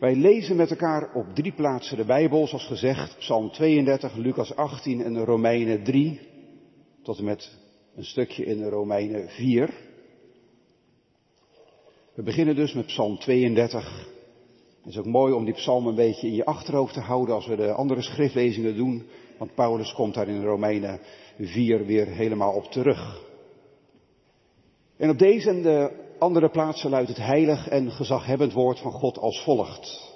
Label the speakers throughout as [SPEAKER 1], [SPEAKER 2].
[SPEAKER 1] Wij lezen met elkaar op drie plaatsen de Bijbel, zoals gezegd, Psalm 32, Lucas 18 en Romeinen 3, tot en met een stukje in Romeinen 4. We beginnen dus met Psalm 32. Het is ook mooi om die psalm een beetje in je achterhoofd te houden als we de andere schriftlezingen doen, want Paulus komt daar in Romeinen 4 weer helemaal op terug. En op deze en de andere plaatsen luidt het heilig en gezaghebbend woord van God als volgt.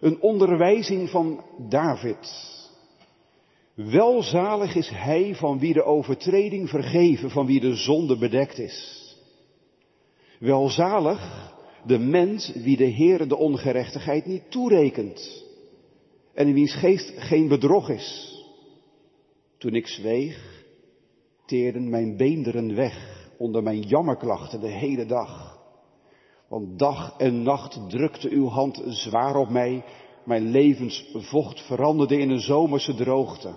[SPEAKER 1] Een onderwijzing van David. Welzalig is hij van wie de overtreding vergeven, van wie de zonde bedekt is. Welzalig de mens wie de Heere de ongerechtigheid niet toerekent en in wiens geest geen bedrog is. Toen ik zweeg, teerden mijn beenderen weg onder mijn jammerklachten de hele dag. Want dag en nacht drukte uw hand zwaar op mij, mijn levensvocht veranderde in een zomerse droogte.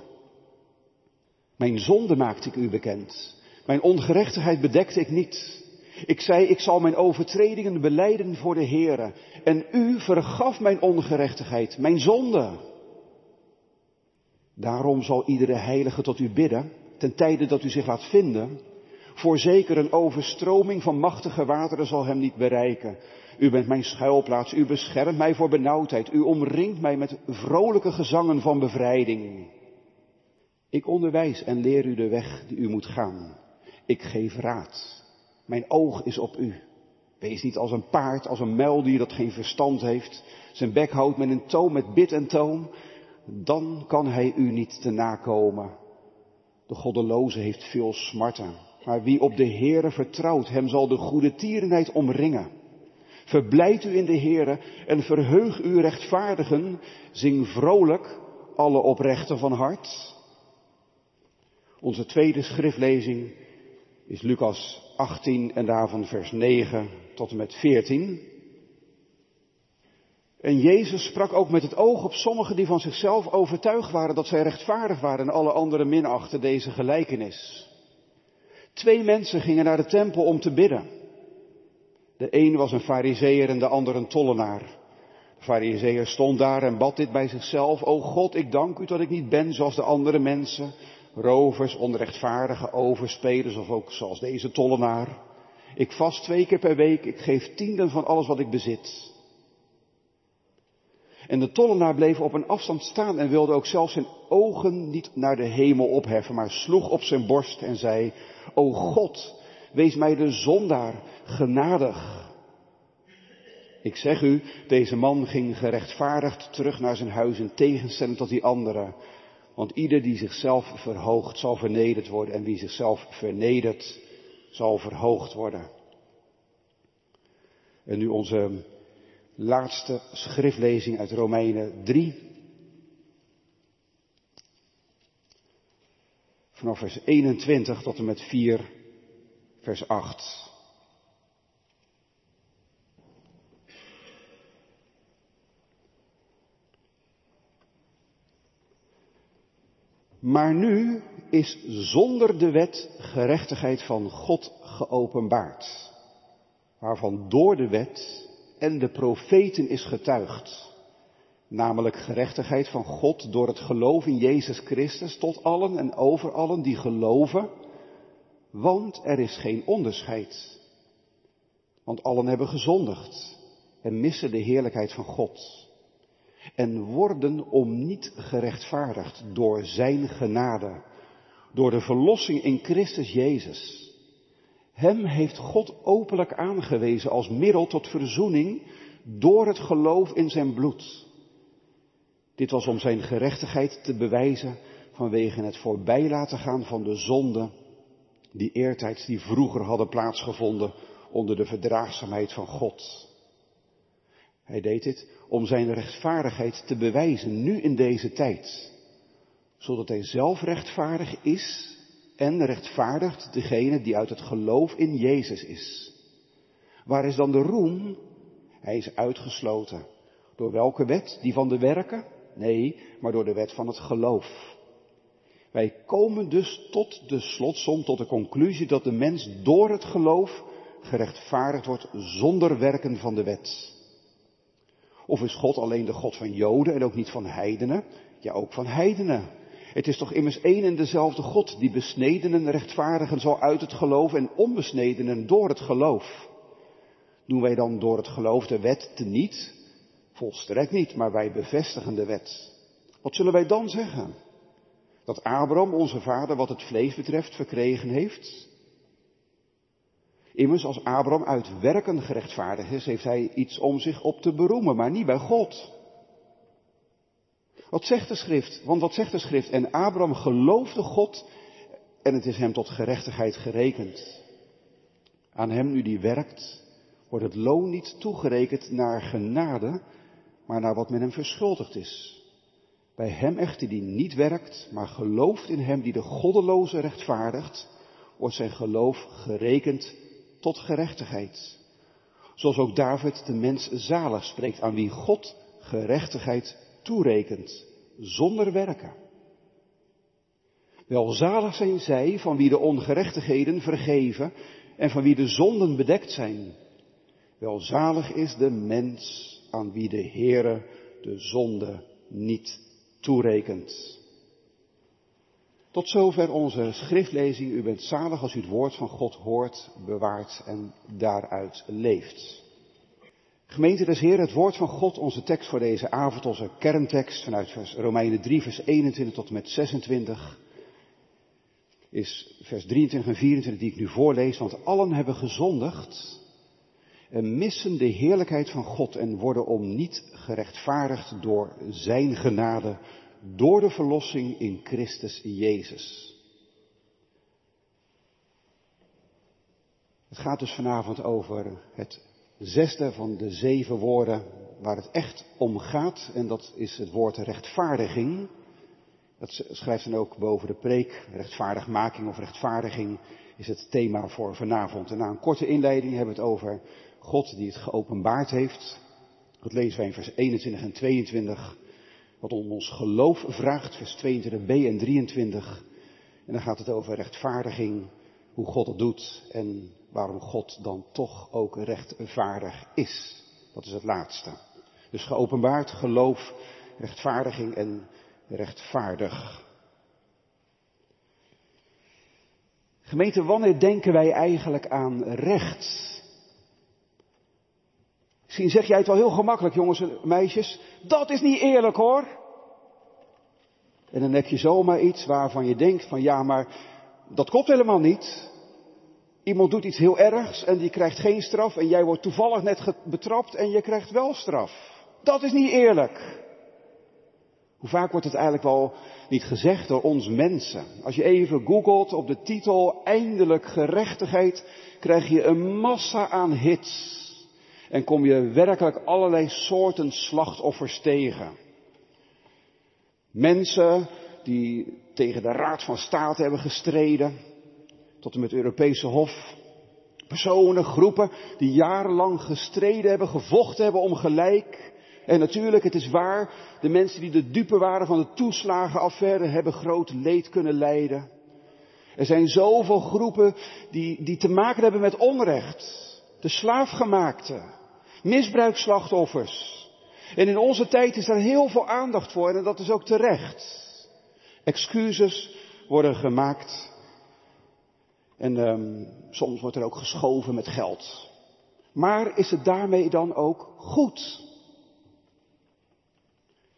[SPEAKER 1] Mijn zonde maakte ik u bekend, mijn ongerechtigheid bedekte ik niet. Ik zei, ik zal mijn overtredingen beleiden voor de Heere. En u vergaf mijn ongerechtigheid, mijn zonde. Daarom zal iedere heilige tot u bidden, ten tijde dat u zich laat vinden. Voorzeker een overstroming van machtige wateren zal hem niet bereiken. U bent mijn schuilplaats, u beschermt mij voor benauwdheid, u omringt mij met vrolijke gezangen van bevrijding. Ik onderwijs en leer u de weg die u moet gaan. Ik geef raad. Mijn oog is op u. Wees niet als een paard, als een muildier dat geen verstand heeft. Zijn bek houdt met een toon met bit en toon. Dan kan hij u niet te nakomen. De goddeloze heeft veel smarten. Maar wie op de Heere vertrouwt, hem zal de goede tierenheid omringen. Verblijd u in de Heere en verheug u rechtvaardigen. Zing vrolijk alle oprechten van hart. Onze tweede schriftlezing is Lucas 18 en daarvan vers 9 tot en met 14. En Jezus sprak ook met het oog op sommigen die van zichzelf overtuigd waren dat zij rechtvaardig waren en alle anderen minachten deze gelijkenis. Twee mensen gingen naar de tempel om te bidden. De een was een fariseer en de ander een tollenaar. De fariseer stond daar en bad dit bij zichzelf. O God, ik dank u dat ik niet ben zoals de andere mensen, rovers, onrechtvaardige overspelers of ook zoals deze tollenaar. Ik vast twee keer per week, ik geef tienden van alles wat ik bezit. En de tollenaar bleef op een afstand staan en wilde ook zelfs zijn ogen niet naar de hemel opheffen, maar sloeg op zijn borst en zei, O God, wees mij de zondaar genadig. Ik zeg u, deze man ging gerechtvaardigd terug naar zijn huis in tegenstelling tot die anderen. Want ieder die zichzelf verhoogt, zal vernederd worden. En wie zichzelf vernedert, zal verhoogd worden. En nu onze laatste schriftlezing uit Romeinen 3. Vanaf vers 21 tot en met 4, vers 8. Maar nu is zonder de wet gerechtigheid van God geopenbaard, waarvan door de wet en de profeten is getuigd, namelijk gerechtigheid van God door het geloof in Jezus Christus tot allen en over allen die geloven, want er is geen onderscheid. Want allen hebben gezondigd en missen de heerlijkheid van God en worden om niet gerechtvaardigd door Zijn genade, door de verlossing in Christus Jezus. Hem heeft God openlijk aangewezen als middel tot verzoening door het geloof in Zijn bloed. Dit was om Zijn gerechtigheid te bewijzen vanwege het voorbij laten gaan van de zonden die eertijds die vroeger hadden plaatsgevonden onder de verdraagzaamheid van God. Hij deed dit om zijn rechtvaardigheid te bewijzen, nu in deze tijd. Zodat hij zelf rechtvaardig is en rechtvaardigt degene die uit het geloof in Jezus is. Waar is dan de roem? Hij is uitgesloten. Door welke wet? Die van de werken? Nee, maar door de wet van het geloof. Wij komen dus tot de slotsom, tot de conclusie dat de mens door het geloof gerechtvaardigd wordt zonder werken van de wet. Of is God alleen de God van Joden en ook niet van heidenen? Ja, ook van heidenen. Het is toch immers één en dezelfde God die besnedenen rechtvaardigen zal uit het geloof en onbesnedenen door het geloof. Doen wij dan door het geloof de wet te niet? Volstrekt niet, maar wij bevestigen de wet. Wat zullen wij dan zeggen? Dat Abraham, onze vader, wat het vlees betreft, verkregen heeft? Immers, als Abraham uit werken gerechtvaardigd is, heeft hij iets om zich op te beroemen, maar niet bij God. Wat zegt de schrift? Want wat zegt de schrift? En Abraham geloofde God en het is hem tot gerechtigheid gerekend. Aan hem nu die werkt, wordt het loon niet toegerekend naar genade, maar naar wat men hem verschuldigd is. Bij hem echter die niet werkt, maar gelooft in hem die de goddeloze rechtvaardigt, wordt zijn geloof gerekend tot gerechtigheid. Zoals ook David de mens zalig spreekt, aan wie God gerechtigheid toerekent, zonder werken. Welzalig zijn zij van wie de ongerechtigheden vergeven en van wie de zonden bedekt zijn. Welzalig is de mens aan wie de Heere de zonde niet toerekent. Tot zover onze schriftlezing. U bent zalig als u het woord van God hoort, bewaart en daaruit leeft. Gemeente des Heer, het woord van God, onze tekst voor deze avond, onze kerntekst vanuit vers Romeinen 3, vers 21 tot en met 26, is vers 23 en 24 die ik nu voorlees, want allen hebben gezondigd en missen de heerlijkheid van God en worden om niet gerechtvaardigd door Zijn genade, door de verlossing in Christus Jezus. Het gaat dus vanavond over het zesde van de zeven woorden waar het echt om gaat. En dat is het woord rechtvaardiging. Dat schrijft dan ook boven de preek. Rechtvaardigmaking of rechtvaardiging is het thema voor vanavond. En na een korte inleiding hebben we het over God die het geopenbaard heeft. Dat lezen wij in vers 21 en 22. Wat om ons geloof vraagt, vers 22b en 23. En dan gaat het over rechtvaardiging, hoe God het doet en waarom God dan toch ook rechtvaardig is. Dat is het laatste. Dus geopenbaard, geloof, rechtvaardiging en rechtvaardig. Gemeente, wanneer denken wij eigenlijk aan recht? Misschien zeg jij het wel heel gemakkelijk, jongens en meisjes. Dat is niet eerlijk hoor. En dan heb je zomaar iets waarvan je denkt van ja, maar dat klopt helemaal niet. Iemand doet iets heel ergs en die krijgt geen straf en jij wordt toevallig net betrapt en je krijgt wel straf. Dat is niet eerlijk. Hoe vaak wordt het eigenlijk wel niet gezegd door ons mensen? Als je even googelt op de titel eindelijk gerechtigheid, krijg je een massa aan hits. En kom je werkelijk allerlei soorten slachtoffers tegen. Mensen die tegen de Raad van State hebben gestreden, tot en met het Europese Hof. Personen, groepen die jarenlang gestreden hebben, gevochten hebben om gelijk. En natuurlijk, het is waar, de mensen die de dupe waren van de toeslagenaffaire hebben groot leed kunnen lijden. Er zijn zoveel groepen die, die te maken hebben met onrecht. De slaafgemaakte, misbruikslachtoffers. En in onze tijd is daar heel veel aandacht voor en dat is ook terecht. Excuses worden gemaakt en um, soms wordt er ook geschoven met geld. Maar is het daarmee dan ook goed?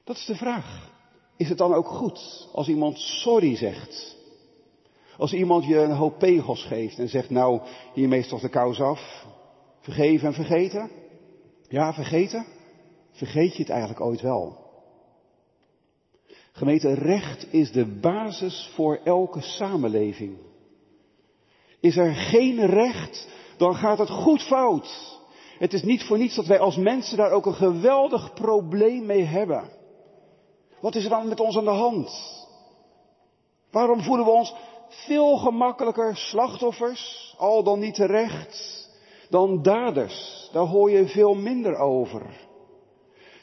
[SPEAKER 1] Dat is de vraag. Is het dan ook goed als iemand sorry zegt? Als iemand je een hoop pegels geeft en zegt, nou, hiermee is toch de kous af. Vergeven en vergeten? Ja, vergeten? Vergeet je het eigenlijk ooit wel? Gemeente, recht is de basis voor elke samenleving. Is er geen recht, dan gaat het goed fout. Het is niet voor niets dat wij als mensen daar ook een geweldig probleem mee hebben. Wat is er dan met ons aan de hand? Waarom voelen we ons veel gemakkelijker slachtoffers, al dan niet terecht, dan daders? Daar hoor je veel minder over.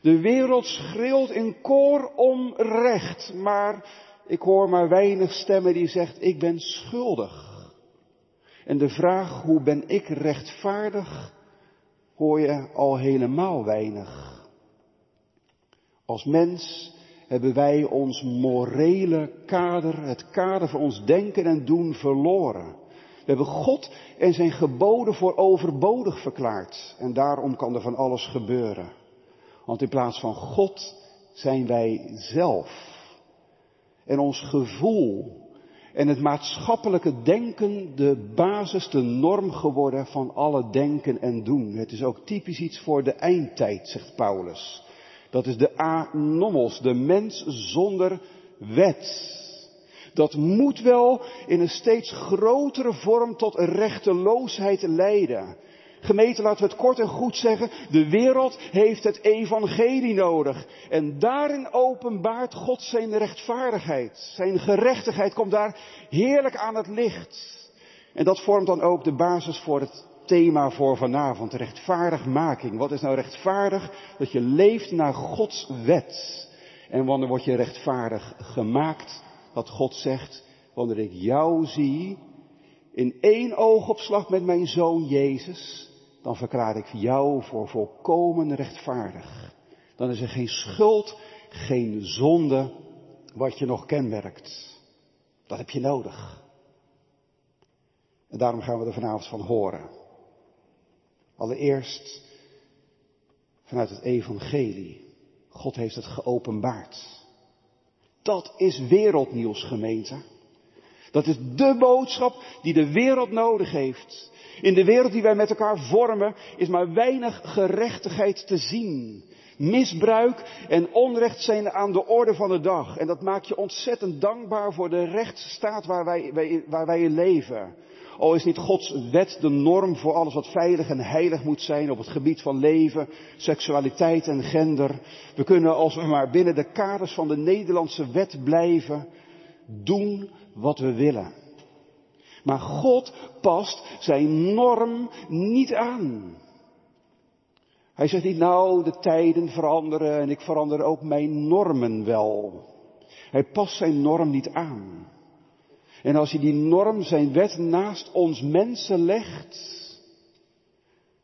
[SPEAKER 1] De wereld schreeuwt in koor om recht, maar ik hoor maar weinig stemmen die zegt ik ben schuldig. En de vraag hoe ben ik rechtvaardig, hoor je al helemaal weinig. Als mens hebben wij ons morele kader, het kader van ons denken en doen verloren. We hebben God en zijn geboden voor overbodig verklaard. En daarom kan er van alles gebeuren. Want in plaats van God zijn wij zelf. En ons gevoel en het maatschappelijke denken de basis, de norm geworden van alle denken en doen. Het is ook typisch iets voor de eindtijd, zegt Paulus. Dat is de anomos, de mens zonder wet. Dat moet wel in een steeds grotere vorm tot rechteloosheid leiden. Gemeente, laten we het kort en goed zeggen, de wereld heeft het evangelie nodig. En daarin openbaart God zijn rechtvaardigheid. Zijn gerechtigheid komt daar heerlijk aan het licht. En dat vormt dan ook de basis voor het thema voor vanavond, rechtvaardigmaking. Wat is nou rechtvaardig? Dat je leeft naar Gods wet. En wanneer word je rechtvaardig gemaakt? Dat God zegt, wanneer ik jou zie, in één oogopslag met mijn zoon Jezus, dan verklaar ik jou voor volkomen rechtvaardig. Dan is er geen schuld, geen zonde wat je nog kenmerkt. Dat heb je nodig. En daarom gaan we er vanavond van horen. Allereerst vanuit het evangelie. God heeft het geopenbaard. Dat is wereldnieuws, gemeente. Dat is de boodschap die de wereld nodig heeft. In de wereld die wij met elkaar vormen is maar weinig gerechtigheid te zien. Misbruik en onrecht zijn aan de orde van de dag. En dat maakt je ontzettend dankbaar voor de rechtsstaat waar wij, waar wij in leven. Al is niet Gods wet de norm voor alles wat veilig en heilig moet zijn op het gebied van leven, seksualiteit en gender. We kunnen als we maar binnen de kaders van de Nederlandse wet blijven, doen wat we willen. Maar God past zijn norm niet aan. Hij zegt niet, nou, de tijden veranderen en ik verander ook mijn normen wel. Hij past zijn norm niet aan. En als je die norm, zijn wet naast ons mensen legt,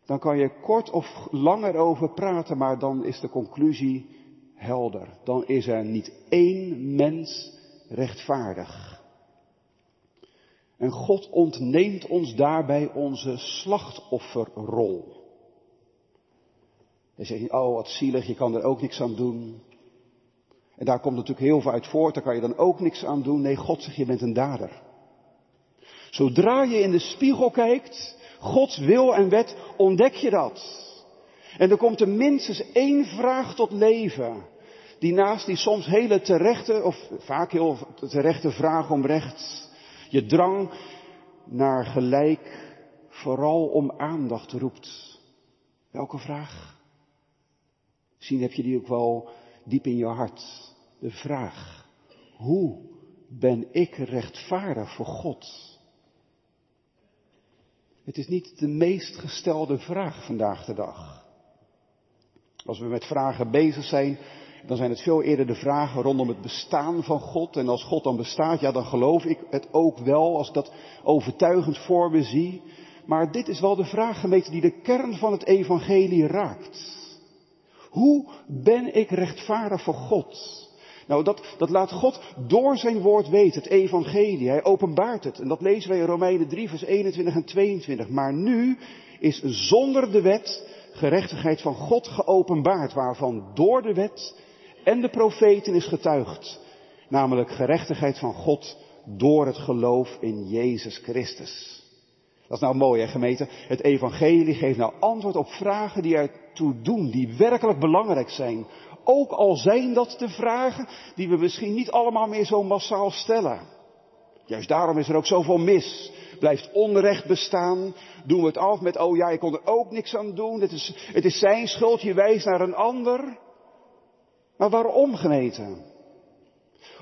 [SPEAKER 1] dan kan je kort of langer over praten, maar dan is de conclusie helder. Dan is er niet één mens rechtvaardig. En God ontneemt ons daarbij onze slachtofferrol. Je zegt, oh wat zielig, je kan er ook niks aan doen. En daar komt natuurlijk heel veel uit voort, daar kan je dan ook niks aan doen. Nee, God zegt, je bent een dader. Zodra je in de spiegel kijkt, Gods wil en wet, ontdek je dat. En er komt er minstens één vraag tot leven. Die naast die soms hele terechte, of vaak heel terechte vraag om recht, je drang naar gelijk, vooral om aandacht roept. Welke vraag? Misschien heb je die ook wel diep in je hart. De vraag, hoe ben ik rechtvaardig voor God? Het is niet de meest gestelde vraag vandaag de dag. Als we met vragen bezig zijn, dan zijn het veel eerder de vragen rondom het bestaan van God. En als God dan bestaat, ja, dan geloof ik het ook wel, als ik dat overtuigend voor me zie. Maar dit is wel de vraag, gemeente, die de kern van het evangelie raakt. Hoe ben ik rechtvaardig voor God? Nou, dat, dat laat God door zijn woord weten, het evangelie. Hij openbaart het. En dat lezen wij in Romeinen 3, vers 21 en 22. Maar nu is zonder de wet gerechtigheid van God geopenbaard, waarvan door de wet en de profeten is getuigd. Namelijk gerechtigheid van God door het geloof in Jezus Christus. Dat is nou mooi, hè, gemeente? Het evangelie geeft nou antwoord op vragen die ertoe doen, die werkelijk belangrijk zijn. Ook al zijn dat de vragen die we misschien niet allemaal meer zo massaal stellen. Juist daarom is er ook zoveel mis. Blijft onrecht bestaan. Doen we het af met, oh ja, ik kon er ook niks aan doen. Het is, het is zijn schuld, je wijst naar een ander. Maar waarom gemeten?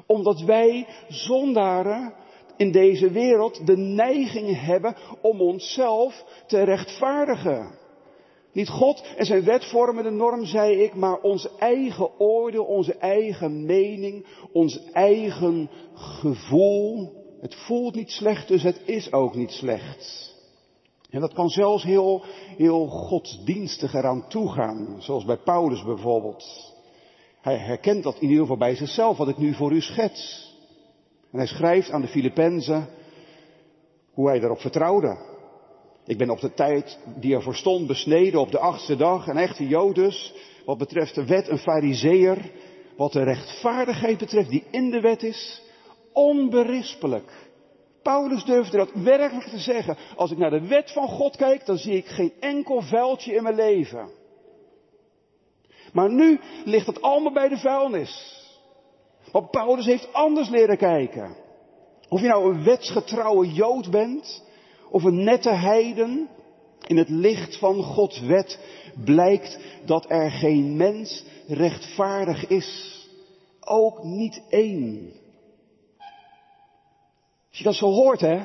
[SPEAKER 1] Omdat wij zondaren in deze wereld de neiging hebben om onszelf te rechtvaardigen. Niet God en zijn wet vormen de norm, zei ik, maar ons eigen oordeel, onze eigen mening, ons eigen gevoel. Het voelt niet slecht, dus het is ook niet slecht. En dat kan zelfs heel, heel godsdienstig eraan toegaan, zoals bij Paulus bijvoorbeeld. Hij herkent dat in ieder geval bij zichzelf, wat ik nu voor u schets. En hij schrijft aan de Filippenzen hoe hij erop vertrouwde. Ik ben op de tijd die ervoor stond besneden op de achtste dag, een echte Jodus, wat betreft de wet een fariseer, wat de rechtvaardigheid betreft die in de wet is, onberispelijk. Paulus durfde dat werkelijk te zeggen. Als ik naar de wet van God kijk, dan zie ik geen enkel vuiltje in mijn leven. Maar nu ligt het allemaal bij de vuilnis. Want Paulus heeft anders leren kijken. Of je nou een wetsgetrouwe Jood bent, of een nette heiden, in het licht van Gods wet blijkt dat er geen mens rechtvaardig is. Ook niet één. Als je dat zo hoort, hè,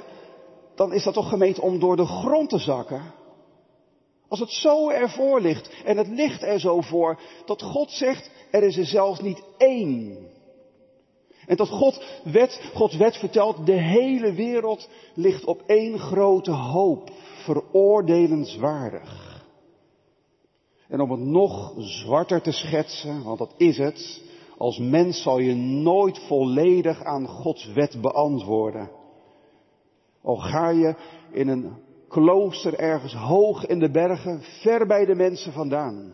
[SPEAKER 1] dan is dat toch gemeend om door de grond te zakken. Als het zo ervoor ligt, en het ligt er zo voor, dat God zegt, er is er zelfs niet één. En dat God wet, Gods wet vertelt, de hele wereld ligt op één grote hoop, veroordelenswaardig. En om het nog zwarter te schetsen, want dat is het, als mens zal je nooit volledig aan Gods wet beantwoorden. Al ga je in een klooster ergens hoog in de bergen, ver bij de mensen vandaan.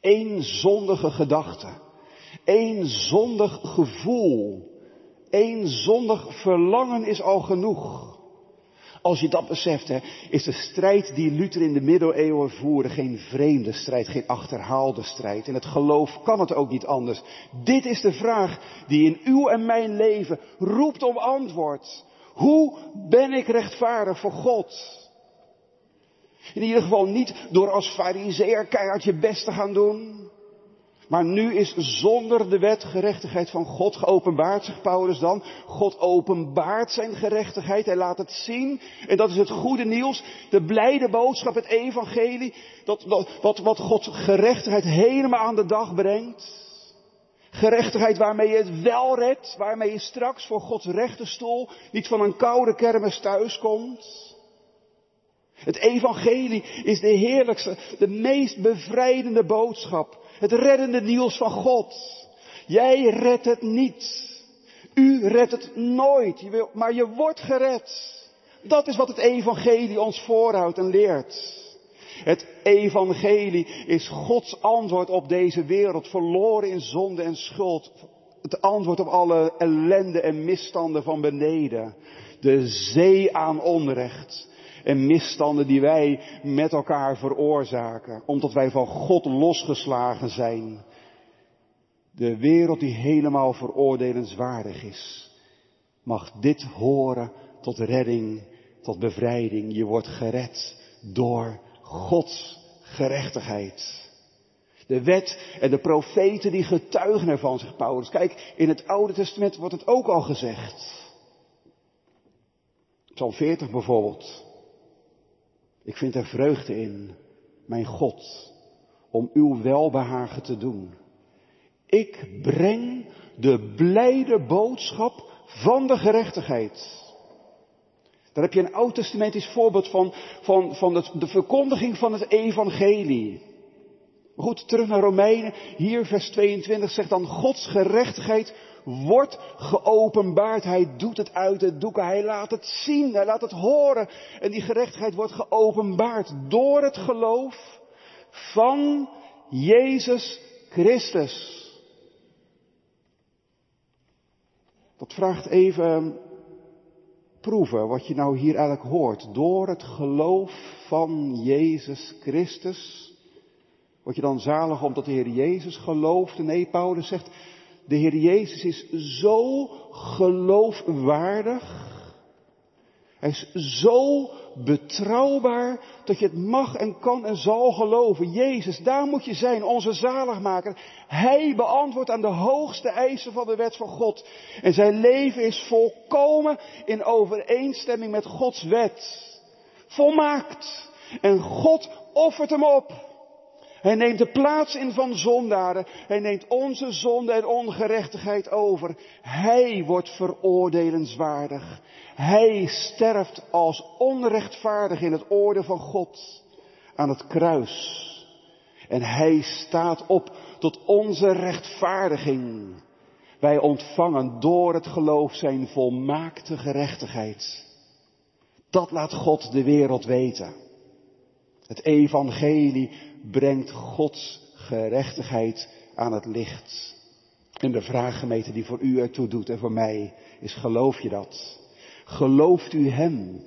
[SPEAKER 1] Eén zondige gedachte, één zondig gevoel, één zondig verlangen is al genoeg. Als je dat beseft, hè, is de strijd die Luther in de middeleeuwen voerde geen vreemde strijd, geen achterhaalde strijd. In het geloof kan het ook niet anders. Dit is de vraag die in uw en mijn leven roept om antwoord. Hoe ben ik rechtvaardig voor God? In ieder geval niet door als fariseer keihard je best te gaan doen. Maar nu is zonder de wet gerechtigheid van God geopenbaard, zegt Paulus dan. God openbaart zijn gerechtigheid, hij laat het zien. En dat is het goede nieuws, de blijde boodschap, het evangelie, dat, wat, wat Gods gerechtigheid helemaal aan de dag brengt. Gerechtigheid waarmee je het wel redt, waarmee je straks voor Gods rechterstoel niet van een koude kermis thuiskomt. Het evangelie is de heerlijkste, de meest bevrijdende boodschap. Het reddende nieuws van God. Jij redt het niet. U redt het nooit, maar je wordt gered. Dat is wat het evangelie ons voorhoudt en leert. Het evangelie is Gods antwoord op deze wereld, verloren in zonde en schuld. Het antwoord op alle ellende en misstanden van beneden. De zee aan onrecht en misstanden die wij met elkaar veroorzaken, omdat wij van God losgeslagen zijn. De wereld die helemaal veroordelenswaardig is, mag dit horen tot redding, tot bevrijding. Je wordt gered door Gods gerechtigheid. De wet en de profeten die getuigen ervan, zegt Paulus. Kijk, in het Oude Testament wordt het ook al gezegd. Psalm 40 bijvoorbeeld. Ik vind er vreugde in, mijn God, om uw welbehagen te doen. Ik breng de blijde boodschap van de gerechtigheid. Daar heb je een oud-testamentisch voorbeeld van, van, van de verkondiging van het evangelie. Goed, terug naar Romeinen. Hier vers 22 zegt dan, Gods gerechtigheid wordt geopenbaard. Hij doet het uit het doeken. Hij laat het zien. Hij laat het horen. En die gerechtigheid wordt geopenbaard door het geloof van Jezus Christus. Dat vraagt even proeven wat je nou hier eigenlijk hoort. Door het geloof van Jezus Christus. Word je dan zalig omdat de Heer Jezus geloofde? Nee, Paulus zegt, de Heer Jezus is zo geloofwaardig. Hij is zo betrouwbaar dat je het mag en kan en zal geloven. Jezus, daar moet je zijn, onze zaligmaker. Hij beantwoordt aan de hoogste eisen van de wet van God. En zijn leven is volkomen in overeenstemming met Gods wet. Volmaakt. En God offert hem op. Hij neemt de plaats in van zondaren. Hij neemt onze zonde en ongerechtigheid over. Hij wordt veroordelenswaardig. Hij sterft als onrechtvaardig in het oordeel van God aan het kruis. En hij staat op tot onze rechtvaardiging. Wij ontvangen door het geloof zijn volmaakte gerechtigheid. Dat laat God de wereld weten. Het evangelie brengt Gods gerechtigheid aan het licht. En de vraag, gemeente, die voor u ertoe doet en voor mij, is geloof je dat? Gelooft u Hem?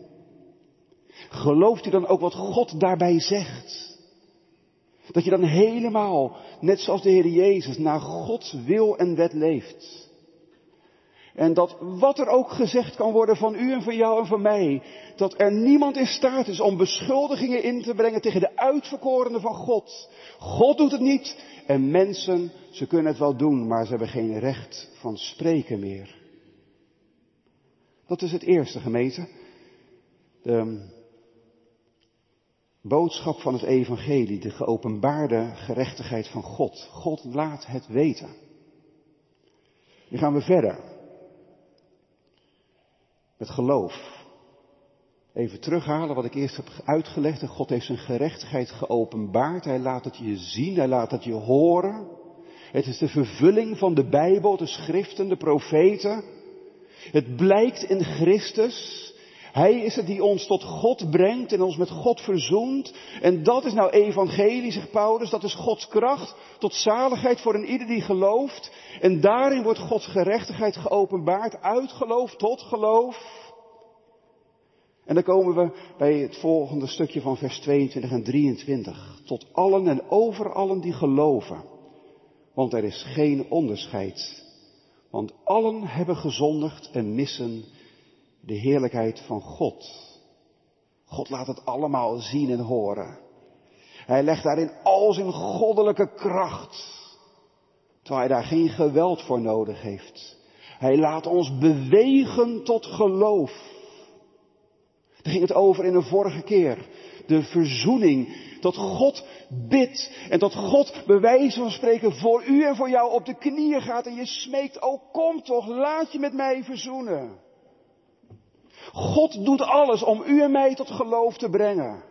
[SPEAKER 1] Gelooft u dan ook wat God daarbij zegt? Dat je dan helemaal, net zoals de Heer Jezus, naar Gods wil en wet leeft. En dat wat er ook gezegd kan worden van u en van jou en van mij, dat er niemand in staat is om beschuldigingen in te brengen tegen de uitverkorenen van God. God doet het niet en mensen, ze kunnen het wel doen, maar ze hebben geen recht van spreken meer. Dat is het eerste gemeente. De boodschap van het evangelie, de geopenbaarde gerechtigheid van God. God laat het weten. Nu gaan we verder. Met geloof. Even terughalen wat ik eerst heb uitgelegd. God heeft zijn gerechtigheid geopenbaard. Hij laat het je zien, hij laat het je horen. Het is de vervulling van de Bijbel, de schriften, de profeten. Het blijkt in Christus. Hij is het die ons tot God brengt en ons met God verzoent. En dat is nou evangelie, zegt Paulus. Dat is Gods kracht tot zaligheid voor een ieder die gelooft. En daarin wordt Gods gerechtigheid geopenbaard, uit geloof tot geloof. En dan komen we bij het volgende stukje van vers 22 en 23. Tot allen en over allen die geloven. Want er is geen onderscheid. Want allen hebben gezondigd en missen de heerlijkheid van God. God laat het allemaal zien en horen. Hij legt daarin al zijn goddelijke kracht. Terwijl hij daar geen geweld voor nodig heeft. Hij laat ons bewegen tot geloof. Daar ging het over in de vorige keer. De verzoening. Dat God bidt. En dat God bij wijze van spreken voor u en voor jou op de knieën gaat. En je smeekt, oh kom toch, laat je met mij verzoenen. God doet alles om u en mij tot geloof te brengen.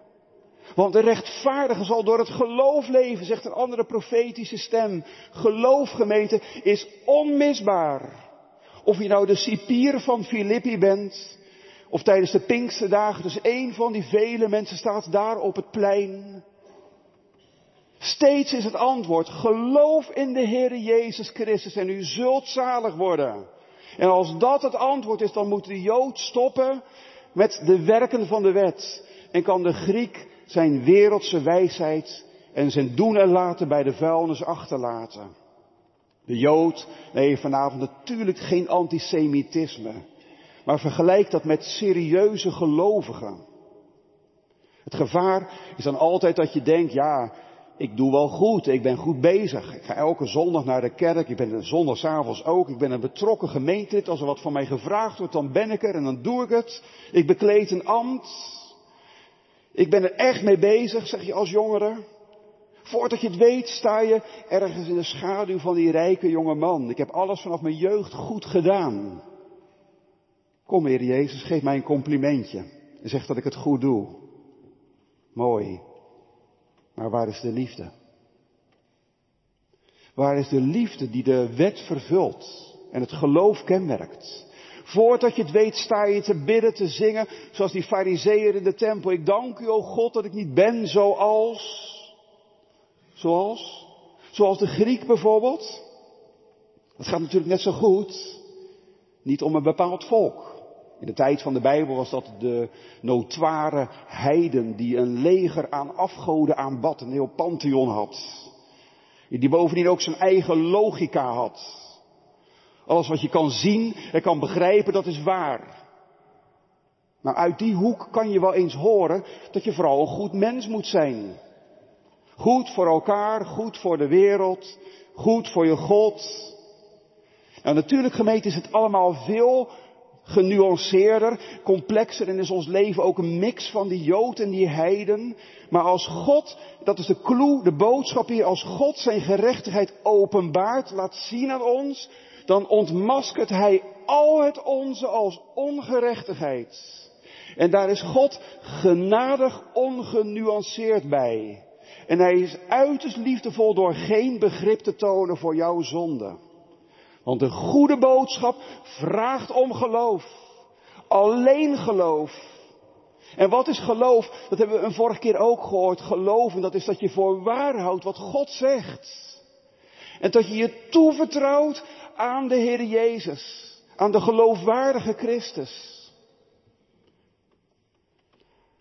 [SPEAKER 1] Want de rechtvaardige zal door het geloof leven, zegt een andere profetische stem. Geloof, is onmisbaar. Of je nou de cipier van Filippi bent, of tijdens de Pinkste dagen, dus één van die vele mensen staat daar op het plein. Steeds is het antwoord, geloof in de Heer Jezus Christus en u zult zalig worden. En als dat het antwoord is, dan moet de Jood stoppen met de werken van de wet. En kan de Griek zijn wereldse wijsheid en zijn doen en laten bij de vuilnis achterlaten. De Jood, nee, vanavond natuurlijk geen antisemitisme. Maar vergelijk dat met serieuze gelovigen. Het gevaar is dan altijd dat je denkt, ja, ik doe wel goed, ik ben goed bezig. Ik ga elke zondag naar de kerk, ik ben er zondagsavonds ook, ik ben een betrokken gemeentelid. Als er wat van mij gevraagd wordt, dan ben ik er en dan doe ik het. Ik bekleed een ambt. Ik ben er echt mee bezig, zeg je als jongere. Voordat je het weet, sta je ergens in de schaduw van die rijke jonge man. Ik heb alles vanaf mijn jeugd goed gedaan. Kom, Heer Jezus, geef mij een complimentje. En zeg dat ik het goed doe. Mooi. Maar waar is de liefde? Waar is de liefde die de wet vervult en het geloof kenmerkt? Voordat je het weet sta je te bidden, te zingen, zoals die fariseeën in de tempel. Ik dank u, o God, dat ik niet ben zoals, zoals, zoals de Griek bijvoorbeeld. Dat gaat natuurlijk net zo goed, niet om een bepaald volk. In de tijd van de Bijbel was dat de notoire heiden die een leger aan afgoden aanbad, een heel pantheon had. Die bovendien ook zijn eigen logica had. Alles wat je kan zien en kan begrijpen, dat is waar. Maar uit die hoek kan je wel eens horen dat je vooral een goed mens moet zijn. Goed voor elkaar, goed voor de wereld, goed voor je God. Nou, natuurlijk gemeente is het allemaal veel genuanceerder, complexer en is ons leven ook een mix van die Jood en die heiden. Maar als God, dat is de clue, de boodschap hier, als God zijn gerechtigheid openbaart, laat zien aan ons, dan ontmaskert Hij al het onze als ongerechtigheid. En daar is God genadig ongenuanceerd bij. En hij is uiterst liefdevol door geen begrip te tonen voor jouw zonde. Want de goede boodschap vraagt om geloof. Alleen geloof. En wat is geloof? Dat hebben we een vorige keer ook gehoord. Geloven, dat is dat je voor waar houdt wat God zegt. En dat je je toevertrouwt aan de Heer Jezus. Aan de geloofwaardige Christus.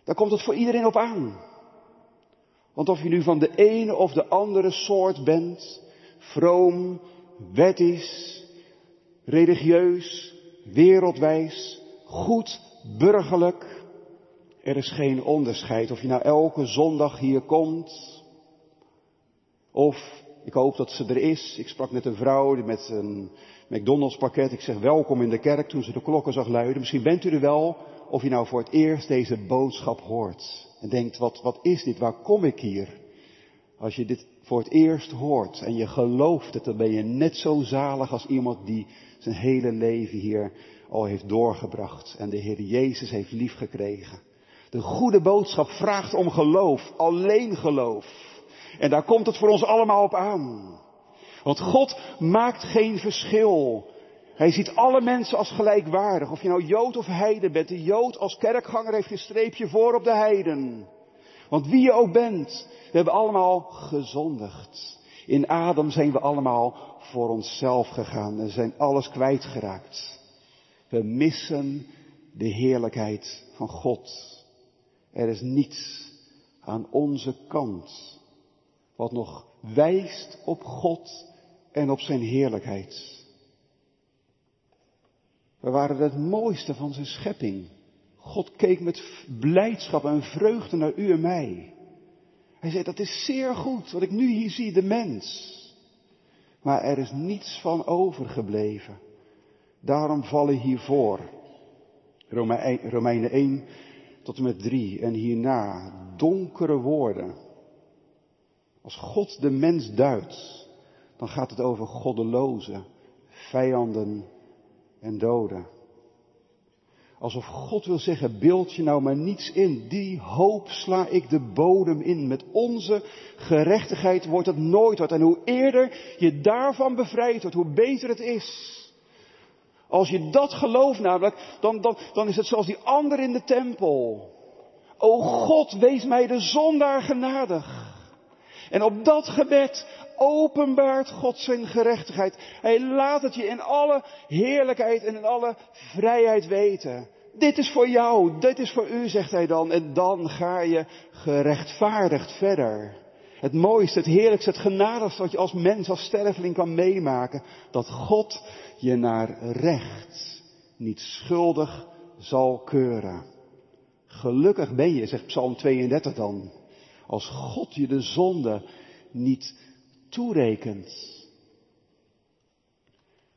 [SPEAKER 1] Daar komt het voor iedereen op aan. Want of je nu van de ene of de andere soort bent, vroom, wettisch, religieus, wereldwijs, goed, burgerlijk, er is geen onderscheid of je nou elke zondag hier komt, of ik hoop dat ze er is. Ik sprak met een vrouw met een McDonald's pakket. Ik zeg welkom in de kerk toen ze de klokken zag luiden. Misschien bent u er wel of je nou voor het eerst deze boodschap hoort. En denkt, wat, wat is dit? Waar kom ik hier? Als je dit voor het eerst hoort en je gelooft het, dan ben je net zo zalig als iemand die zijn hele leven hier al heeft doorgebracht en de Heer Jezus heeft liefgekregen. De goede boodschap vraagt om geloof, alleen geloof. En daar komt het voor ons allemaal op aan. Want God maakt geen verschil. Hij ziet alle mensen als gelijkwaardig. Of je nou Jood of Heiden bent. De Jood als kerkganger heeft een streepje voor op de Heiden. Want wie je ook bent, we hebben allemaal gezondigd. In Adam zijn we allemaal voor onszelf gegaan en zijn alles kwijtgeraakt. We missen de heerlijkheid van God. Er is niets aan onze kant wat nog wijst op God en op zijn heerlijkheid. We waren het mooiste van zijn schepping. God keek met blijdschap en vreugde naar u en mij. Hij zei, dat is zeer goed wat ik nu hier zie, de mens. Maar er is niets van overgebleven. Daarom vallen hiervoor. Romeinen 1 tot en met 3 en hierna donkere woorden. Als God de mens duidt, dan gaat het over goddelozen, vijanden en doden. Alsof God wil zeggen, beeld je nou maar niets in. Die hoop sla ik de bodem in. Met onze gerechtigheid wordt het nooit wat. En hoe eerder je daarvan bevrijd wordt, hoe beter het is. Als je dat gelooft namelijk, dan, dan, dan is het zoals die ander in de tempel. O God, wees mij de zondaar genadig. En op dat gebed openbaart God zijn gerechtigheid. Hij laat het je in alle heerlijkheid en in alle vrijheid weten. Dit is voor jou, dit is voor u, zegt hij dan. En dan ga je gerechtvaardigd verder. Het mooiste, het heerlijkste, het genadigste wat je als mens, als sterveling kan meemaken. Dat God je naar recht niet schuldig zal keuren. Gelukkig ben je, zegt Psalm 32 dan, als God je de zonde niet toerekent.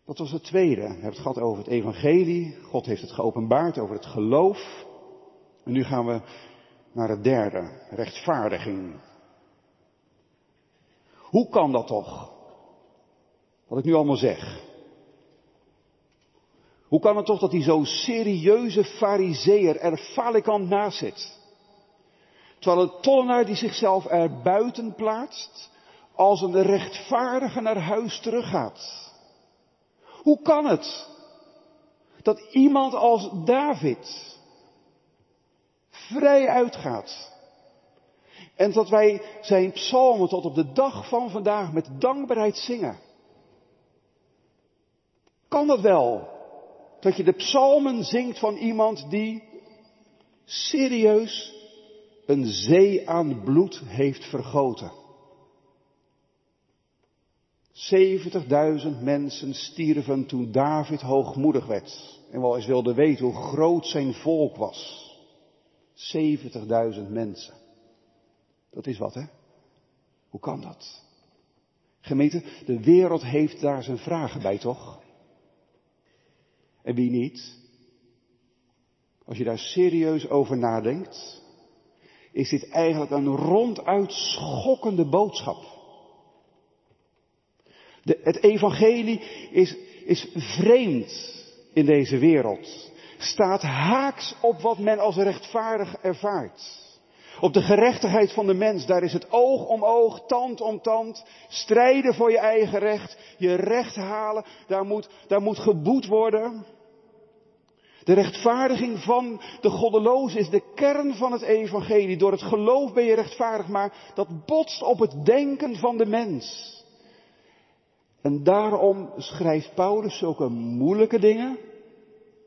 [SPEAKER 1] Dat was het tweede. We hebben het gehad over het evangelie. God heeft het geopenbaard over het geloof. En nu gaan we naar het derde, rechtvaardiging. Hoe kan dat toch? Wat ik nu allemaal zeg. Hoe kan het toch dat die zo serieuze fariseer er falikant naast zit? Terwijl een tollenaar die zichzelf er buiten plaatst, als een rechtvaardige naar huis teruggaat. Hoe kan het dat iemand als David vrij uitgaat en dat wij zijn psalmen tot op de dag van vandaag met dankbaarheid zingen? Kan dat wel? Dat je de psalmen zingt van iemand die serieus een zee aan bloed heeft vergoten. 70.000 mensen stierven toen David hoogmoedig werd en wel eens wilde weten hoe groot zijn volk was. 70.000 mensen. Dat is wat, hè? Hoe kan dat? Gemeente, de wereld heeft daar zijn vragen bij, toch? En wie niet? Als je daar serieus over nadenkt, is dit eigenlijk een ronduit schokkende boodschap. De, het evangelie is, is vreemd in deze wereld. Staat haaks op wat men als rechtvaardig ervaart. Op de gerechtigheid van de mens, daar is het oog om oog, tand om tand, strijden voor je eigen recht, je recht halen, daar moet, daar moet geboet worden. De rechtvaardiging van de goddeloze is de kern van het evangelie. Door het geloof ben je rechtvaardig, maar dat botst op het denken van de mens. En daarom schrijft Paulus zulke moeilijke dingen,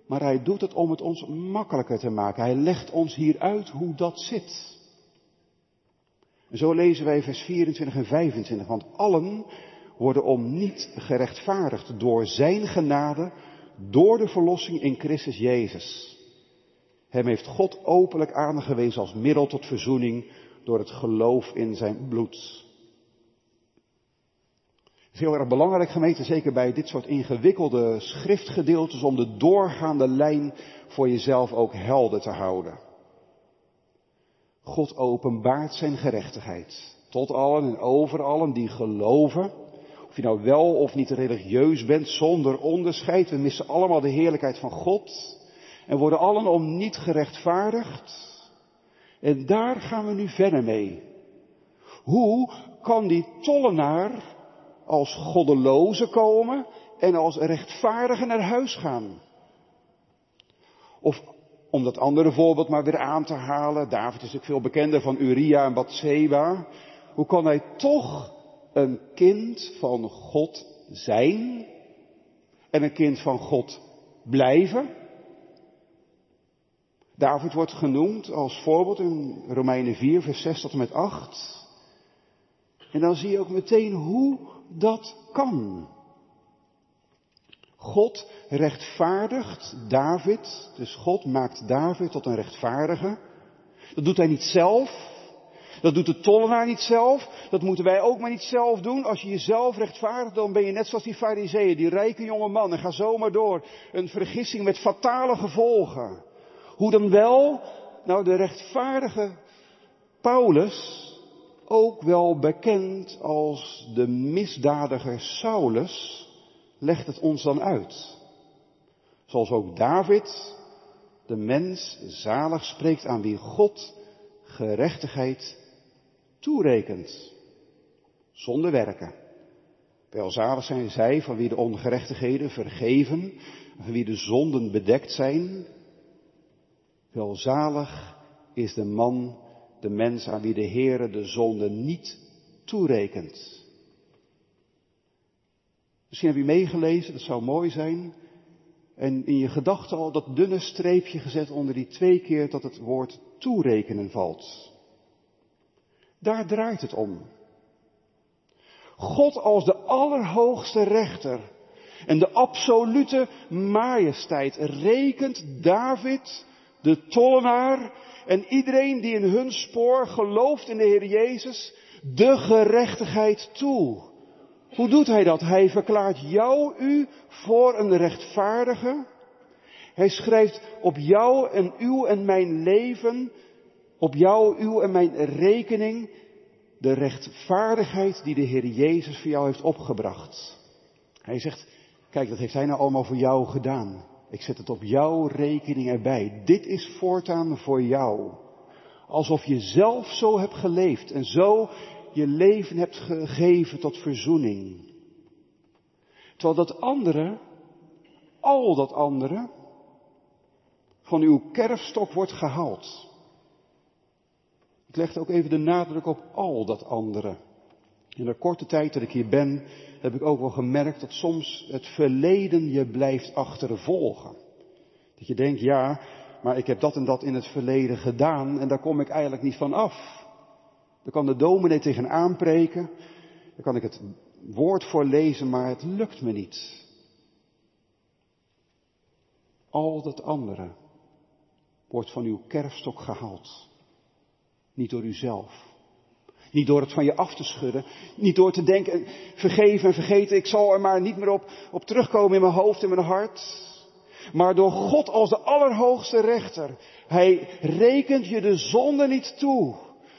[SPEAKER 1] maar hij doet het om het ons makkelijker te maken. Hij legt ons hier uit hoe dat zit. En zo lezen wij vers 24 en 25, want allen worden om niet gerechtvaardigd door zijn genade, door de verlossing in Christus Jezus. Hem heeft God openlijk aangewezen als middel tot verzoening door het geloof in zijn bloed. Heel erg belangrijk gemeente, zeker bij dit soort ingewikkelde schriftgedeeltes, om de doorgaande lijn voor jezelf ook helder te houden. God openbaart zijn gerechtigheid tot allen en over allen die geloven. Of je nou wel of niet religieus bent, zonder onderscheid. We missen allemaal de heerlijkheid van God. En worden allen om niet gerechtvaardigd. En daar gaan we nu verder mee. Hoe kan die tollenaar als goddeloze komen en als rechtvaardige naar huis gaan? Of om dat andere voorbeeld maar weer aan te halen. David is natuurlijk veel bekender van Uria en Bathseba. Hoe kan hij toch een kind van God zijn en een kind van God blijven? David wordt genoemd als voorbeeld in Romeinen 4, vers 6 tot en met 8. En dan zie je ook meteen hoe dat kan. God rechtvaardigt David, dus God maakt David tot een rechtvaardige. Dat doet hij niet zelf. Dat doet de tollenaar niet zelf. Dat moeten wij ook maar niet zelf doen. Als je jezelf rechtvaardigt, dan ben je net zoals die fariseeën, die rijke jonge man. En ga zomaar door. Een vergissing met fatale gevolgen. Hoe dan wel? Nou, de rechtvaardige Paulus, ook wel bekend als de misdadiger Saulus, legt het ons dan uit. Zoals ook David, de mens, zalig spreekt aan wie God gerechtigheid toerekent. Zonder werken. Welzalig zijn zij van wie de ongerechtigheden vergeven, van wie de zonden bedekt zijn. Welzalig is de man, de mens aan wie de Heere de zonde niet toerekent. Misschien heb je meegelezen, dat zou mooi zijn. En in je gedachten al dat dunne streepje gezet onder die twee keer dat het woord toerekenen valt. Daar draait het om. God als de allerhoogste rechter en de absolute majesteit rekent David, de tollenaar en iedereen die in hun spoor gelooft in de Heer Jezus, de gerechtigheid toe. Hoe doet hij dat? Hij verklaart jou, u, voor een rechtvaardige. Hij schrijft op jou en uw en mijn leven, op jou, uw en mijn rekening, de rechtvaardigheid die de Heer Jezus voor jou heeft opgebracht. Hij zegt, kijk, dat heeft hij nou allemaal voor jou gedaan. Ik zet het op jouw rekening erbij. Dit is voortaan voor jou. Alsof je zelf zo hebt geleefd en zo je leven hebt gegeven tot verzoening. Terwijl dat andere, al dat andere, van uw kerfstok wordt gehaald. Ik leg ook even de nadruk op al dat andere. In de korte tijd dat ik hier ben, heb ik ook wel gemerkt dat soms het verleden je blijft achtervolgen. Dat je denkt, ja, maar ik heb dat en dat in het verleden gedaan en daar kom ik eigenlijk niet van af. Dan kan de dominee tegen aanpreken. Dan kan ik het woord voorlezen, maar het lukt me niet. Al dat andere wordt van uw kerfstok gehaald. Niet door uzelf. Niet door het van je af te schudden. Niet door te denken, vergeven en vergeten, ik zal er maar niet meer op, op terugkomen in mijn hoofd en mijn hart. Maar door God als de allerhoogste rechter. Hij rekent je de zonde niet toe.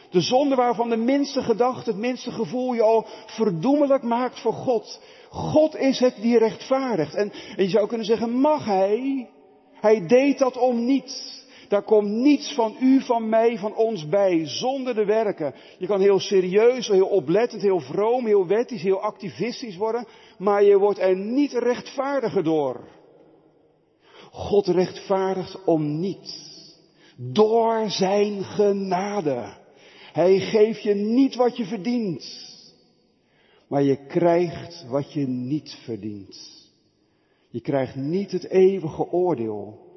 [SPEAKER 1] De zonde waarvan de minste gedachte, het minste gevoel je al verdoemelijk maakt voor God. God is het die rechtvaardigt. En, en je zou kunnen zeggen, mag hij? Hij deed dat om niets. Daar komt niets van u, van mij, van ons bij, zonder de werken. Je kan heel serieus, heel oplettend, heel vroom, heel wettisch, heel activistisch worden, maar je wordt er niet rechtvaardiger door. God rechtvaardigt om niets. Door zijn genade. Hij geeft je niet wat je verdient. Maar je krijgt wat je niet verdient. Je krijgt niet het eeuwige oordeel,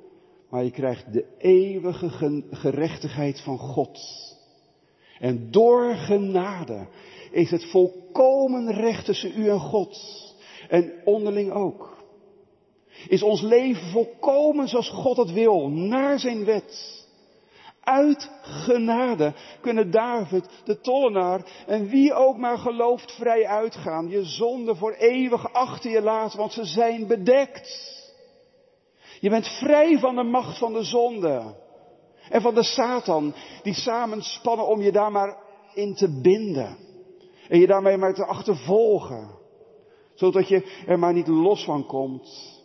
[SPEAKER 1] maar je krijgt de eeuwige gerechtigheid van God. En door genade is het volkomen recht tussen u en God. En onderling ook. Is ons leven volkomen zoals God het wil, naar zijn wet. Uit genade kunnen David, de tollenaar en wie ook maar gelooft vrij uitgaan. Je zonde voor eeuwig achter je laten, want ze zijn bedekt. Je bent vrij van de macht van de zonde. En van de Satan, die samenspannen om je daar maar in te binden. En je daarmee maar te achtervolgen. Zodat je er maar niet los van komt.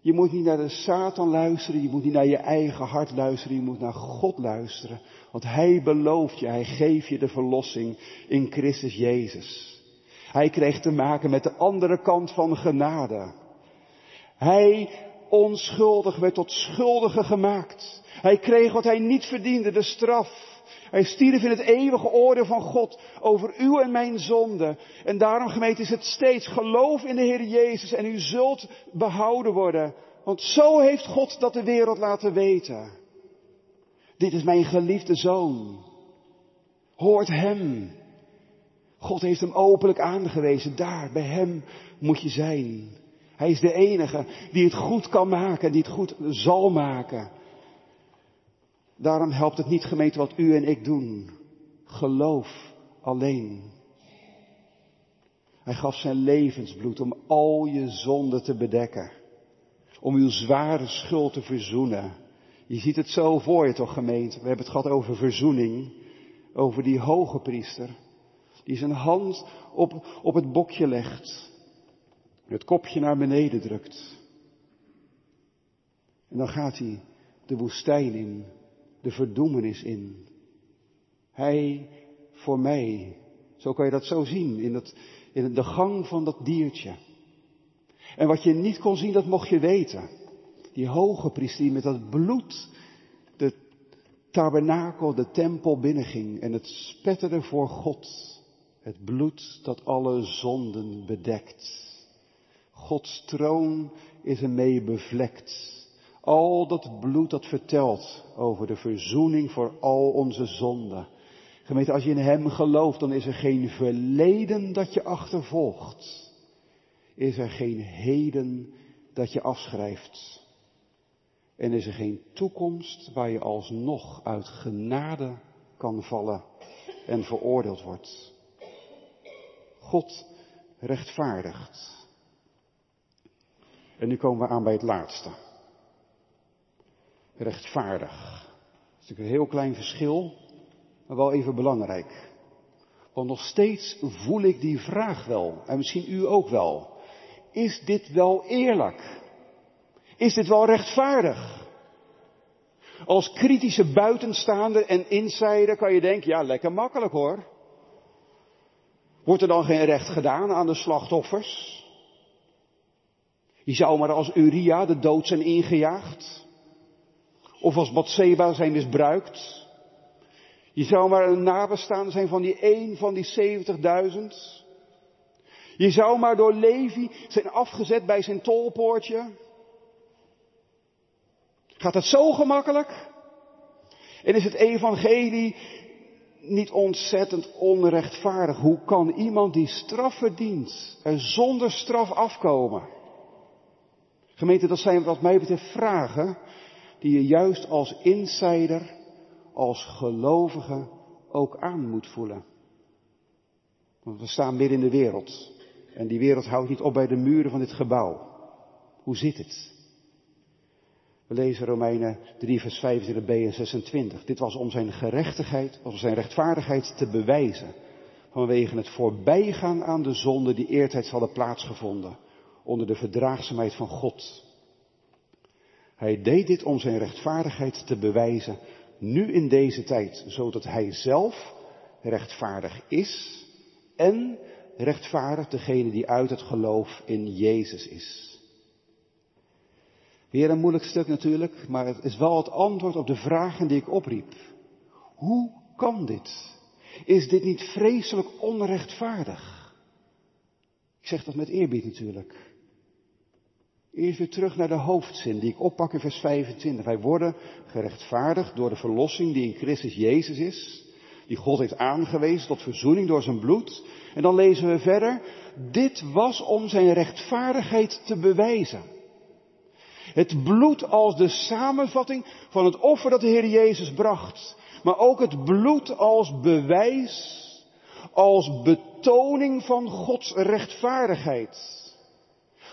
[SPEAKER 1] Je moet niet naar de Satan luisteren, je moet niet naar je eigen hart luisteren, je moet naar God luisteren. Want Hij belooft je, Hij geeft je de verlossing in Christus Jezus. Hij kreeg te maken met de andere kant van genade. Hij onschuldig werd tot schuldige gemaakt. Hij kreeg wat hij niet verdiende, de straf. Hij stierf in het eeuwige oordeel van God over uw en mijn zonde. En daarom gemeente is het steeds geloof in de Heer Jezus en u zult behouden worden. Want zo heeft God dat de wereld laten weten. Dit is mijn geliefde zoon. Hoort hem. God heeft hem openlijk aangewezen. Daar, bij hem moet je zijn. Hij is de enige die het goed kan maken, die het goed zal maken. Daarom helpt het niet gemeente wat u en ik doen. Geloof alleen. Hij gaf zijn levensbloed om al je zonden te bedekken. Om uw zware schuld te verzoenen. Je ziet het zo voor je toch gemeente. We hebben het gehad over verzoening. Over die hoge priester. Die zijn hand op, op het bokje legt. Het kopje naar beneden drukt. En dan gaat hij de woestijn in de verdoemenis in. Hij voor mij. Zo kan je dat zo zien in, in de gang van dat diertje. En wat je niet kon zien, dat mocht je weten. Die hoge priester die met dat bloed de tabernakel, de tempel binnenging en het spetterde voor God. Het bloed dat alle zonden bedekt. Gods troon is ermee bevlekt. Al dat bloed dat vertelt over de verzoening voor al onze zonden. Gemeente, als je in Hem gelooft, dan is er geen verleden dat je achtervolgt. Is er geen heden dat je afschrijft. En is er geen toekomst waar je alsnog uit genade kan vallen en veroordeeld wordt. God rechtvaardigt. En nu komen we aan bij het laatste rechtvaardig. Dat is natuurlijk een heel klein verschil, maar wel even belangrijk. Want nog steeds voel ik die vraag wel, en misschien u ook wel. Is dit wel eerlijk? Is dit wel rechtvaardig? Als kritische buitenstaander en insider kan je denken, ja, lekker makkelijk hoor. Wordt er dan geen recht gedaan aan de slachtoffers? Je zou maar als Uria de dood zijn ingejaagd. Of als Batseba zijn misbruikt. Je zou maar een nabestaande zijn van die één van die 70.000. Je zou maar door Levi zijn afgezet bij zijn tolpoortje. Gaat het zo gemakkelijk? En is het evangelie niet ontzettend onrechtvaardig? Hoe kan iemand die straf verdient er zonder straf afkomen? Gemeente, dat zijn wat mij betreft vragen die je juist als insider, als gelovige ook aan moet voelen. Want we staan midden in de wereld. En die wereld houdt niet op bij de muren van dit gebouw. Hoe zit het? We lezen Romeinen 3, vers 25b en 26. Dit was om zijn gerechtigheid, om zijn rechtvaardigheid te bewijzen. Vanwege het voorbijgaan aan de zonde die eertijds hadden plaatsgevonden. Onder de verdraagzaamheid van God Hij deed dit om zijn rechtvaardigheid te bewijzen, nu in deze tijd, zodat hij zelf rechtvaardig is en rechtvaardig degene die uit het geloof in Jezus is. Weer een moeilijk stuk natuurlijk, maar het is wel het antwoord op de vragen die ik opriep. Hoe kan dit? Is dit niet vreselijk onrechtvaardig? Ik zeg dat met eerbied natuurlijk. Eerst weer terug naar de hoofdzin die ik oppak in vers 25. Wij worden gerechtvaardigd door de verlossing die in Christus Jezus is, die God heeft aangewezen tot verzoening door zijn bloed. En dan lezen we verder, dit was om zijn rechtvaardigheid te bewijzen. Het bloed als de samenvatting van het offer dat de Heer Jezus bracht. Maar ook het bloed als bewijs, als betoning van Gods rechtvaardigheid.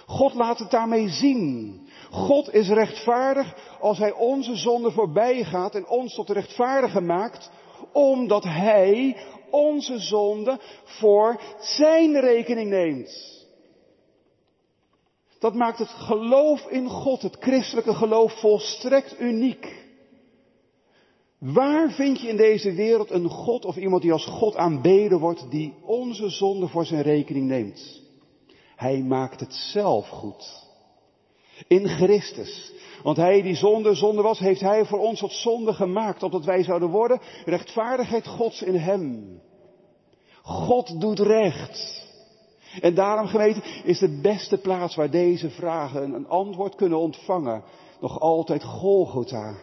[SPEAKER 1] God laat het daarmee zien. God is rechtvaardig als Hij onze zonde voorbij gaat en ons tot rechtvaardigen maakt, omdat Hij onze zonde voor Zijn rekening neemt. Dat maakt het geloof in God, het christelijke geloof, volstrekt uniek. Waar vind je in deze wereld een God of iemand die als God aanbeden wordt, die onze zonde voor zijn rekening neemt? Hij maakt het zelf goed. In Christus. Want hij die zonder zonde was, heeft hij voor ons tot zonde gemaakt, opdat wij zouden worden rechtvaardigheid Gods in hem. God doet recht. En daarom geweten is de beste plaats waar deze vragen een antwoord kunnen ontvangen nog altijd Golgotha.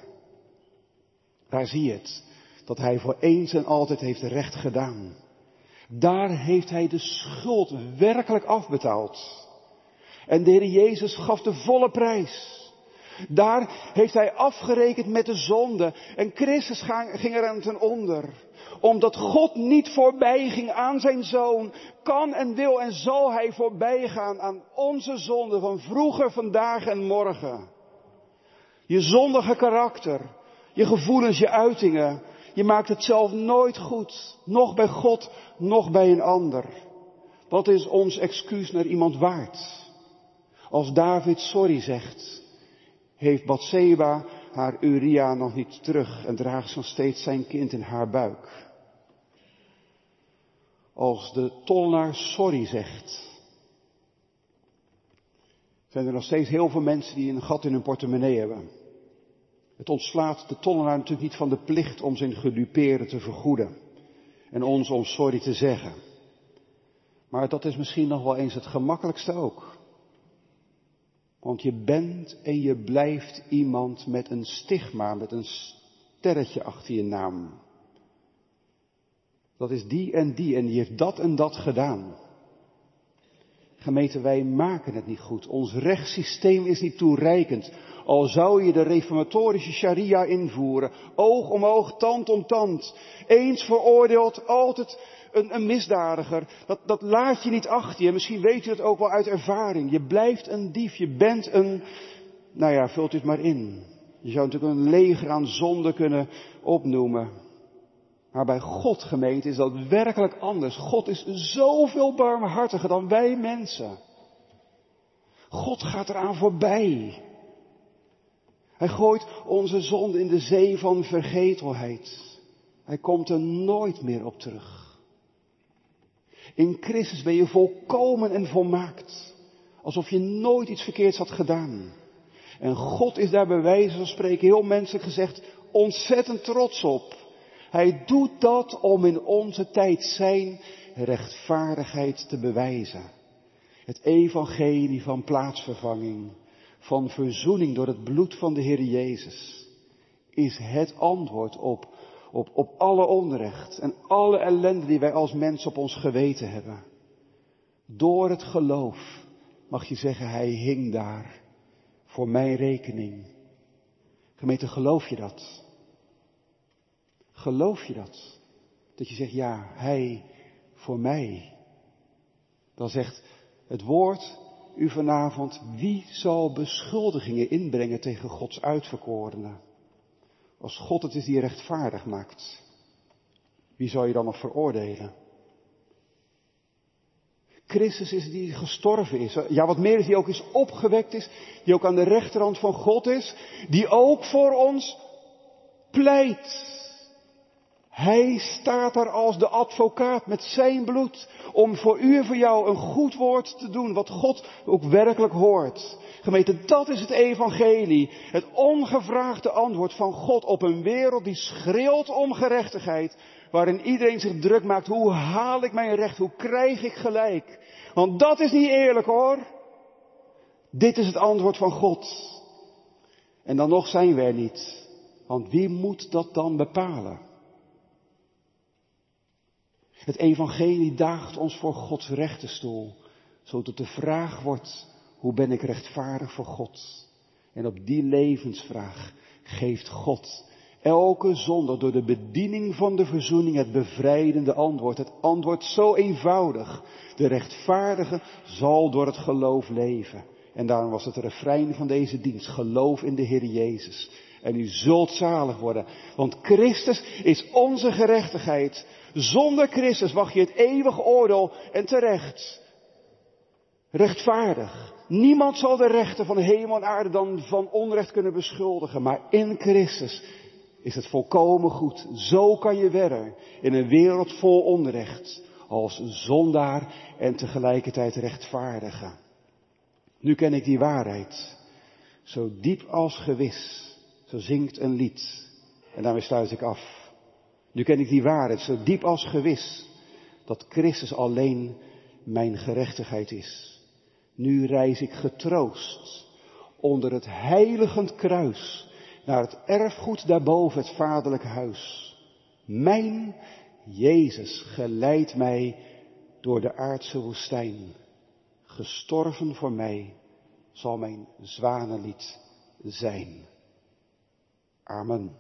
[SPEAKER 1] Daar zie je het, dat hij voor eens en altijd heeft recht gedaan. Daar heeft hij de schuld werkelijk afbetaald. En de Heer Jezus gaf de volle prijs. Daar heeft hij afgerekend met de zonde. En Christus ging er aan ten onder. Omdat God niet voorbij ging aan zijn zoon, kan en wil en zal hij voorbij gaan aan onze zonde van vroeger, vandaag en morgen. Je zondige karakter, je gevoelens, je uitingen, je maakt het zelf nooit goed. Nog bij God, nog bij een ander. Wat is ons excuus naar iemand waard? Als David sorry zegt, heeft Bathseba haar Uria nog niet terug en draagt nog steeds zijn kind in haar buik. Als de tollenaar sorry zegt, zijn er nog steeds heel veel mensen die een gat in hun portemonnee hebben. Het ontslaat de tollenaar natuurlijk niet van de plicht om zijn gedupeerden te vergoeden en ons om sorry te zeggen. Maar dat is misschien nog wel eens het gemakkelijkste ook. Want je bent en je blijft iemand met een stigma, met een sterretje achter je naam. Dat is die en die en die heeft dat en dat gedaan. Gemeente, wij maken het niet goed. Ons rechtssysteem is niet toereikend. Al zou je de reformatorische sharia invoeren. Oog om oog, tand om tand. Eens veroordeeld, altijd een, een misdadiger. Dat, dat laat je niet achter je. Misschien weet je dat ook wel uit ervaring. Je blijft een dief. Je bent een, nou ja, vult dit maar in. Je zou natuurlijk een leger aan zonde kunnen opnoemen. Maar bij God gemeente is dat werkelijk anders. God is zoveel barmhartiger dan wij mensen. God gaat eraan voorbij. Hij gooit onze zonde in de zee van vergetelheid. Hij komt er nooit meer op terug. In Christus ben je volkomen en volmaakt. Alsof je nooit iets verkeerds had gedaan. En God is daar bij wijze van spreken, heel menselijk gezegd, ontzettend trots op. Hij doet dat om in onze tijd zijn rechtvaardigheid te bewijzen. Het evangelie van plaatsvervanging, van verzoening door het bloed van de Heer Jezus, is het antwoord op, op, op alle onrecht en alle ellende die wij als mens op ons geweten hebben. Door het geloof mag je zeggen, Hij hing daar voor mijn rekening. Gemeente, geloof je dat? Geloof je dat? Dat je zegt, ja, Hij voor mij. Dan zegt het woord u vanavond, wie zal beschuldigingen inbrengen tegen Gods uitverkorenen? Als God het is die rechtvaardig maakt, wie zal je dan nog veroordelen? Christus is die gestorven is. Ja, wat meer is, die ook is opgewekt is, die ook aan de rechterhand van God is, die ook voor ons pleit. Hij staat daar als de advocaat met zijn bloed om voor u en voor jou een goed woord te doen, wat God ook werkelijk hoort. Gemeente, dat is het evangelie. Het ongevraagde antwoord van God op een wereld die schreeuwt om gerechtigheid. Waarin iedereen zich druk maakt. Hoe haal ik mijn recht? Hoe krijg ik gelijk? Want dat is niet eerlijk hoor. Dit is het antwoord van God. En dan nog zijn er niet. Want wie moet dat dan bepalen? Het evangelie daagt ons voor Gods rechterstoel, zodat de vraag wordt, hoe ben ik rechtvaardig voor God? En op die levensvraag geeft God elke zondag door de bediening van de verzoening het bevrijdende antwoord. Het antwoord zo eenvoudig. De rechtvaardige zal door het geloof leven. En daarom was het refrein van deze dienst. Geloof in de Heer Jezus. En u zult zalig worden. Want Christus is onze gerechtigheid. Zonder Christus wacht je het eeuwige oordeel en terecht. Rechtvaardig. Niemand zal de rechten van hemel en aarde dan van onrecht kunnen beschuldigen. Maar in Christus is het volkomen goed. Zo kan je verder in een wereld vol onrecht. Als zondaar en tegelijkertijd rechtvaardige. Nu ken ik die waarheid. Zo diep als gewis. Zo zingt een lied. En daarmee sluit ik af. Nu ken ik die waarheid zo diep als gewis. Dat Christus alleen mijn gerechtigheid is. Nu reis ik getroost onder het heiligend kruis naar het erfgoed daarboven het vaderlijke huis. Mijn Jezus geleidt mij door de aardse woestijn. Gestorven voor mij zal mijn zwanenlied zijn. Amen.